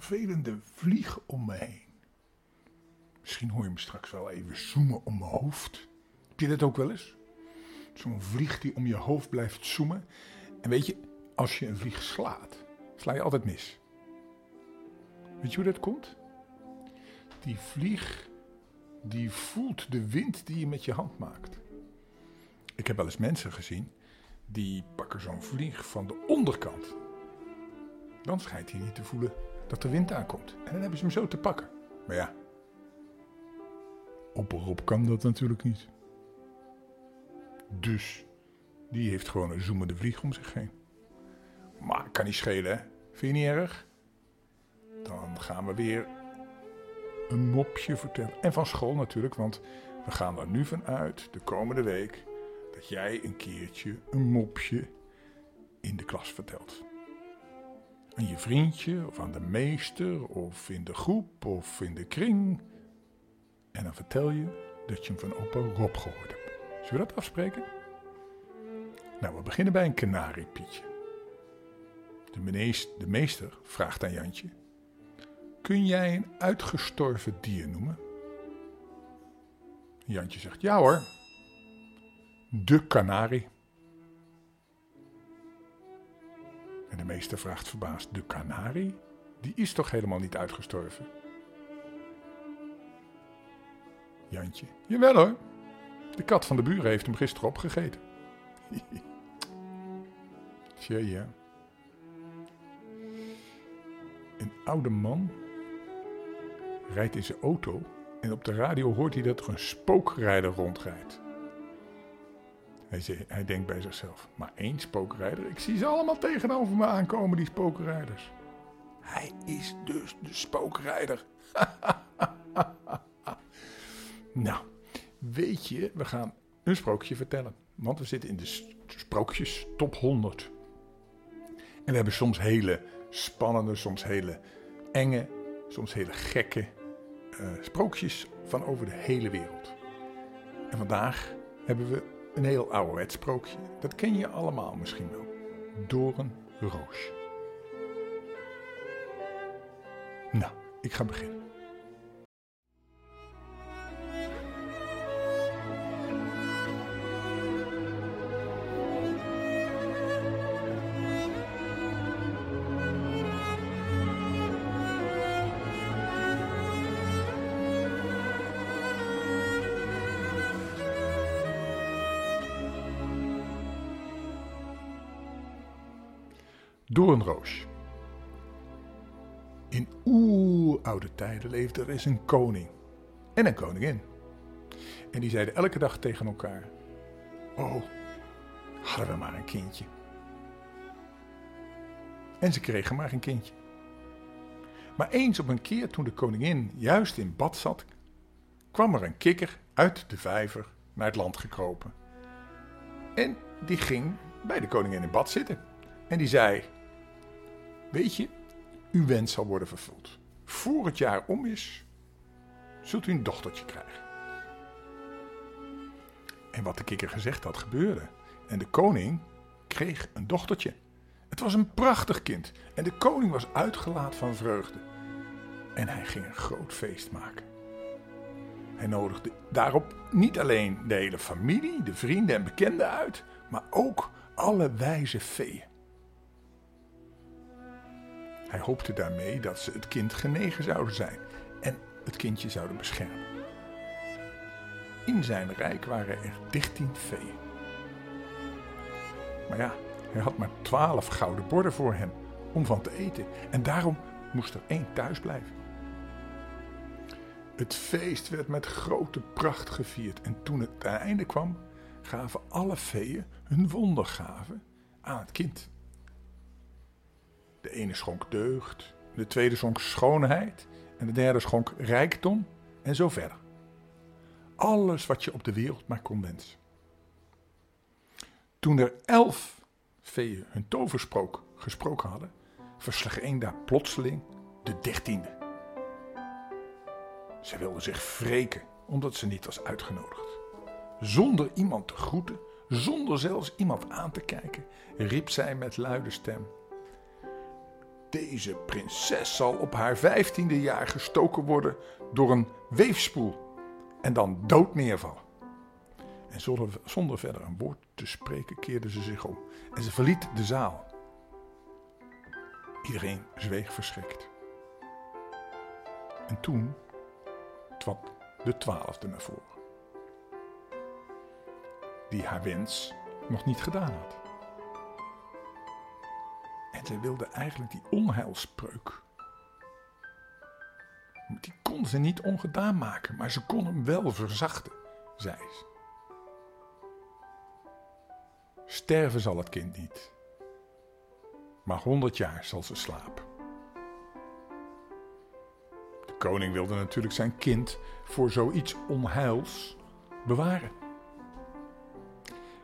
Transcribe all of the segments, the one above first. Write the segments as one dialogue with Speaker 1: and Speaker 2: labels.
Speaker 1: vervelende vlieg om me heen. Misschien hoor je me straks wel even zoemen om mijn hoofd. Heb je dat ook wel eens? Zo'n vlieg die om je hoofd blijft zoemen. En weet je, als je een vlieg slaat, sla je altijd mis. Weet je hoe dat komt? Die vlieg, die voelt de wind die je met je hand maakt. Ik heb wel eens mensen gezien, die pakken zo'n vlieg van de onderkant. Dan schijnt hij niet te voelen dat de wind aankomt. En dan hebben ze hem zo te pakken. Maar ja, op Rob kan dat natuurlijk niet. Dus, die heeft gewoon een zoemende vlieg om zich heen. Maar kan niet schelen, hè? Vind je niet erg? Dan gaan we weer een mopje vertellen. En van school natuurlijk, want we gaan er nu vanuit de komende week dat jij een keertje een mopje in de klas vertelt. Aan je vriendje, of aan de meester, of in de groep, of in de kring. En dan vertel je dat je hem van opa Rob gehoord hebt. Zullen we dat afspreken? Nou, we beginnen bij een kanariepietje. De, de meester vraagt aan Jantje: Kun jij een uitgestorven dier noemen? Jantje zegt: Ja hoor, de kanarie. De meester vraagt verbaasd: De kanarie? Die is toch helemaal niet uitgestorven? Jantje: Jawel hoor, de kat van de buren heeft hem gisteren opgegeten. Tja, ja. Een oude man rijdt in zijn auto en op de radio hoort hij dat er een spookrijder rondrijdt. Hij, zei, hij denkt bij zichzelf, maar één spookrijder? Ik zie ze allemaal tegenover me aankomen, die spookrijders. Hij is dus de spookrijder. nou, weet je, we gaan een sprookje vertellen. Want we zitten in de sprookjes top 100. En we hebben soms hele spannende, soms hele enge, soms hele gekke uh, sprookjes van over de hele wereld. En vandaag hebben we een heel ouderwets sprookje. Dat ken je allemaal misschien wel. Doorn Roosje. Nou, ik ga beginnen. Doornroos. In oeroude tijden leefde er eens een koning en een koningin. En die zeiden elke dag tegen elkaar: Oh, hadden we maar een kindje. En ze kregen maar een kindje. Maar eens op een keer toen de koningin juist in bad zat, kwam er een kikker uit de vijver naar het land gekropen. En die ging bij de koningin in bad zitten. En die zei: Weet je, uw wens zal worden vervuld. Voor het jaar om is, zult u een dochtertje krijgen. En wat de kikker gezegd had, gebeurde. En de koning kreeg een dochtertje. Het was een prachtig kind. En de koning was uitgelaat van vreugde. En hij ging een groot feest maken. Hij nodigde daarop niet alleen de hele familie, de vrienden en bekenden uit, maar ook alle wijze feeën. Hij hoopte daarmee dat ze het kind genegen zouden zijn en het kindje zouden beschermen. In zijn rijk waren er dertien veeën. Maar ja, hij had maar twaalf gouden borden voor hem om van te eten en daarom moest er één thuis blijven. Het feest werd met grote pracht gevierd en toen het einde kwam, gaven alle veeën hun wondergaven aan het kind. De ene schonk deugd, de tweede schonk schoonheid en de derde schonk rijkdom en zo verder. Alles wat je op de wereld maar kon wensen. Toen er elf veeën hun toversprook gesproken hadden, versleeg daar plotseling de dertiende. Ze wilde zich wreken omdat ze niet was uitgenodigd. Zonder iemand te groeten zonder zelfs iemand aan te kijken, riep zij met luide stem: Deze prinses zal op haar vijftiende jaar gestoken worden door een weefspoel en dan dood neervallen. En zonder, zonder verder een woord te spreken keerde ze zich om en ze verliet de zaal. Iedereen zweeg verschrikt. En toen trad de twaalfde naar voren. Die haar wens nog niet gedaan had. Zij wilde eigenlijk die onheilspreuk. Die kon ze niet ongedaan maken, maar ze kon hem wel verzachten, zei ze. Sterven zal het kind niet, maar honderd jaar zal ze slapen. De koning wilde natuurlijk zijn kind voor zoiets onheils bewaren.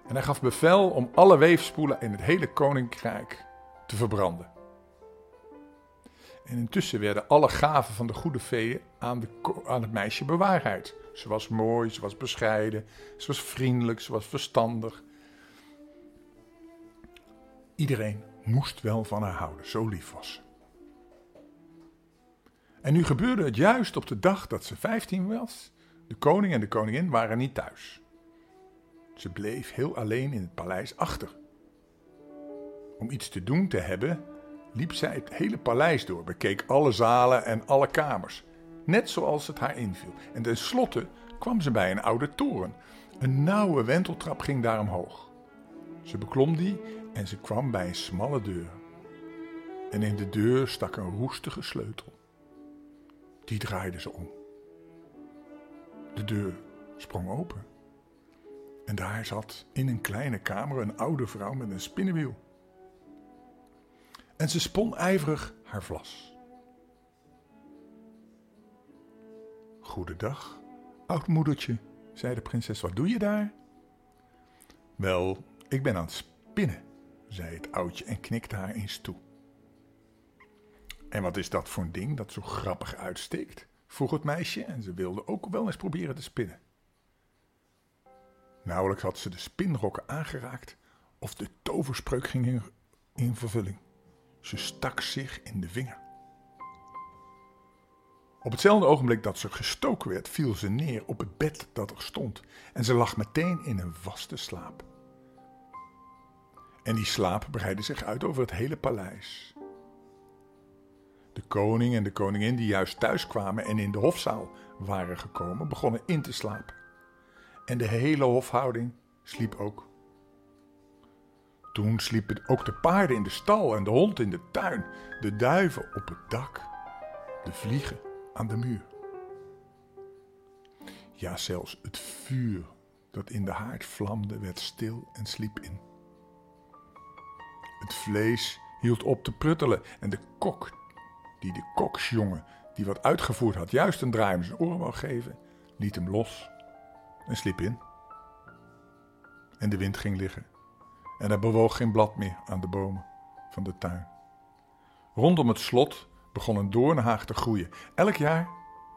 Speaker 1: En hij gaf bevel om alle weefspoelen in het hele koninkrijk te verbranden. En intussen werden alle gaven van de goede vee aan, de, aan het meisje bewaarheid. Ze was mooi, ze was bescheiden, ze was vriendelijk, ze was verstandig. Iedereen moest wel van haar houden, zo lief was ze. En nu gebeurde het juist op de dag dat ze 15 was. De koning en de koningin waren niet thuis. Ze bleef heel alleen in het paleis achter. Om iets te doen te hebben, liep zij het hele paleis door, bekeek alle zalen en alle kamers, net zoals het haar inviel. En tenslotte kwam ze bij een oude toren. Een nauwe wenteltrap ging daar omhoog. Ze beklom die en ze kwam bij een smalle deur. En in de deur stak een roestige sleutel. Die draaide ze om. De deur sprong open. En daar zat in een kleine kamer een oude vrouw met een spinnenwiel. En ze spon ijverig haar vlas. Goedendag, oud moedertje, zei de prinses. Wat doe je daar? Wel, ik ben aan het spinnen, zei het oudje en knikte haar eens toe. En wat is dat voor een ding dat zo grappig uitsteekt? vroeg het meisje en ze wilde ook wel eens proberen te spinnen. Nauwelijks had ze de spinrokken aangeraakt of de toverspreuk ging in, in vervulling. Ze stak zich in de vinger. Op hetzelfde ogenblik dat ze gestoken werd, viel ze neer op het bed dat er stond en ze lag meteen in een vaste slaap. En die slaap breidde zich uit over het hele paleis. De koning en de koningin die juist thuis kwamen en in de hofzaal waren gekomen, begonnen in te slapen. En de hele hofhouding sliep ook. Toen sliepen ook de paarden in de stal en de hond in de tuin, de duiven op het dak, de vliegen aan de muur. Ja, zelfs het vuur dat in de haard vlamde werd stil en sliep in. Het vlees hield op te pruttelen en de kok, die de koksjongen die wat uitgevoerd had, juist een draai om zijn oren wou geven, liet hem los en sliep in. En de wind ging liggen en er bewoog geen blad meer aan de bomen van de tuin. Rondom het slot begon een doornhaag te groeien. Elk jaar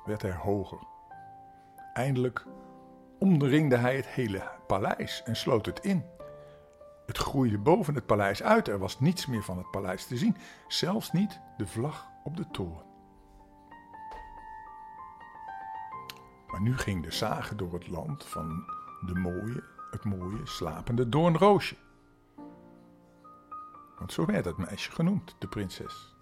Speaker 1: werd hij hoger. Eindelijk omringde hij het hele paleis en sloot het in. Het groeide boven het paleis uit. Er was niets meer van het paleis te zien, zelfs niet de vlag op de toren. Maar nu ging de zagen door het land van de mooie, het mooie slapende doornroosje. Want zo werd het meisje genoemd, de prinses.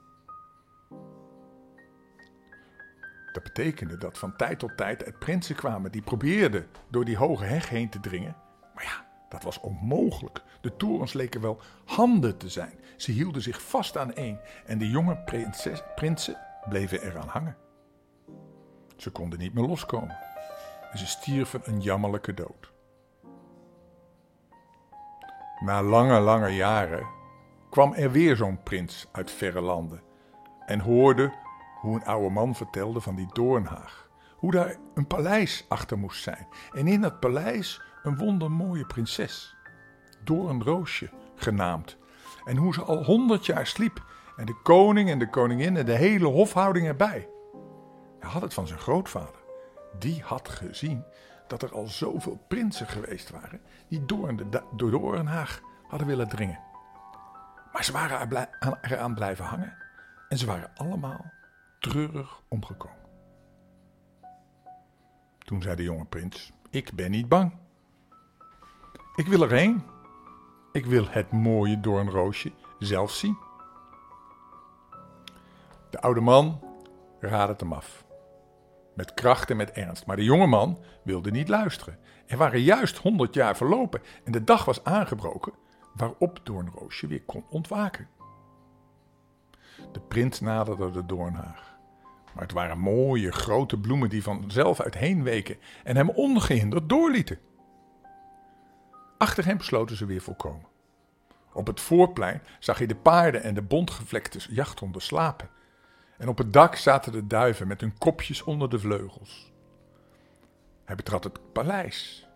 Speaker 1: Dat betekende dat van tijd tot tijd er prinsen kwamen die probeerden door die hoge heg heen te dringen. Maar ja, dat was onmogelijk. De torens leken wel handen te zijn. Ze hielden zich vast aan één en de jonge prinses, prinsen bleven eraan hangen. Ze konden niet meer loskomen en ze stierven een jammerlijke dood. Na lange, lange jaren kwam er weer zo'n prins uit verre landen en hoorde hoe een oude man vertelde van die doornhaag. Hoe daar een paleis achter moest zijn en in dat paleis een wondermooie prinses, Doornroosje genaamd. En hoe ze al honderd jaar sliep en de koning en de koningin en de hele hofhouding erbij. Hij had het van zijn grootvader. Die had gezien dat er al zoveel prinsen geweest waren die door de, door hadden willen dringen. Maar ze waren eraan blijven hangen en ze waren allemaal treurig omgekomen. Toen zei de jonge prins: Ik ben niet bang. Ik wil erheen. Ik wil het mooie doornroosje zelf zien. De oude man raadde het hem af. Met kracht en met ernst. Maar de jonge man wilde niet luisteren. Er waren juist honderd jaar verlopen en de dag was aangebroken waarop Doornroosje weer kon ontwaken. De prins naderde de doornhaag. Maar het waren mooie grote bloemen die vanzelf uitheen weken en hem ongehinderd doorlieten. Achter hem sloten ze weer volkomen. Op het voorplein zag hij de paarden en de bontgevlekte jachthonden slapen. En op het dak zaten de duiven met hun kopjes onder de vleugels. Hij betrad het paleis.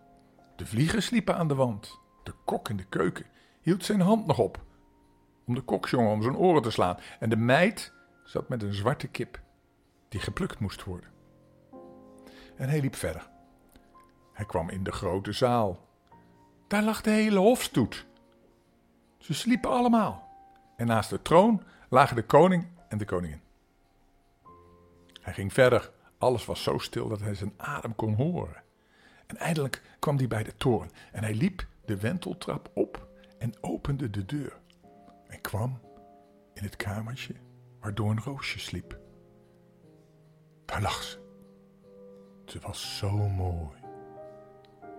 Speaker 1: De vliegen sliepen aan de wand. De kok in de keuken hield zijn hand nog op om de koksjongen om zijn oren te slaan. En de meid zat met een zwarte kip die geplukt moest worden. En hij liep verder. Hij kwam in de grote zaal. Daar lag de hele hofstoet. Ze sliepen allemaal. En naast de troon lagen de koning en de koningin. Hij ging verder. Alles was zo stil dat hij zijn adem kon horen. En eindelijk kwam hij bij de toren en hij liep de wenteltrap op en opende de deur. En kwam in het kamertje waar Doornroosje sliep. Daar lag ze. Ze was zo mooi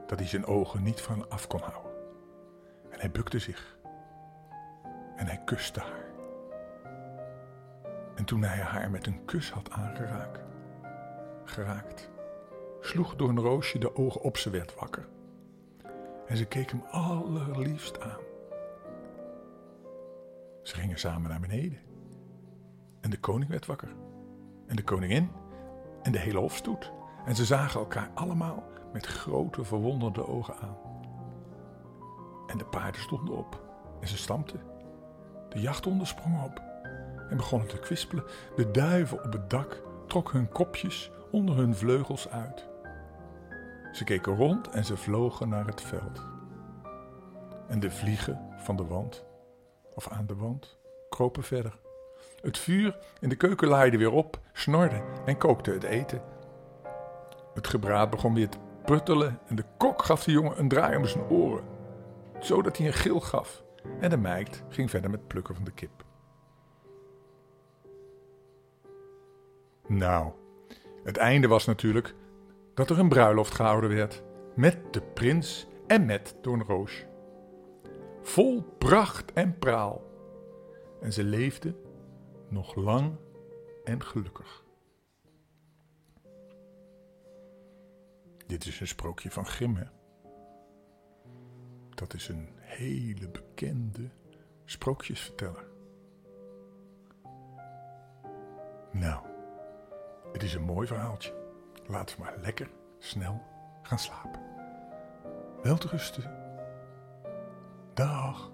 Speaker 1: dat hij zijn ogen niet van af kon houden. En hij bukte zich en hij kuste haar. En toen hij haar met een kus had aangeraakt, geraakt, sloeg Doornroosje de ogen op, ze werd wakker. En ze keek hem allerliefst aan. Ze gingen samen naar beneden. En de koning werd wakker. En de koningin en de hele hofstoet. En ze zagen elkaar allemaal met grote verwonderde ogen aan. En de paarden stonden op en ze stampten. De jachthonden sprongen op en begonnen te kwispelen. De duiven op het dak trokken hun kopjes onder hun vleugels uit. Ze keken rond en ze vlogen naar het veld. En de vliegen van de wand, of aan de wand, kropen verder. Het vuur in de keuken laaide weer op, snorde en kookte het eten. Het gebraad begon weer te pruttelen en de kok gaf de jongen een draai om zijn oren, zodat hij een gil gaf. En de meid ging verder met plukken van de kip. Nou, het einde was natuurlijk dat er een bruiloft gehouden werd met de prins en met Doornroos. Vol pracht en praal. En ze leefden nog lang en gelukkig. Dit is een sprookje van Grimm, hè? Dat is een hele bekende sprookjesverteller. Nou, het is een mooi verhaaltje. Laten we maar lekker snel gaan slapen. Wel te rusten. Dag.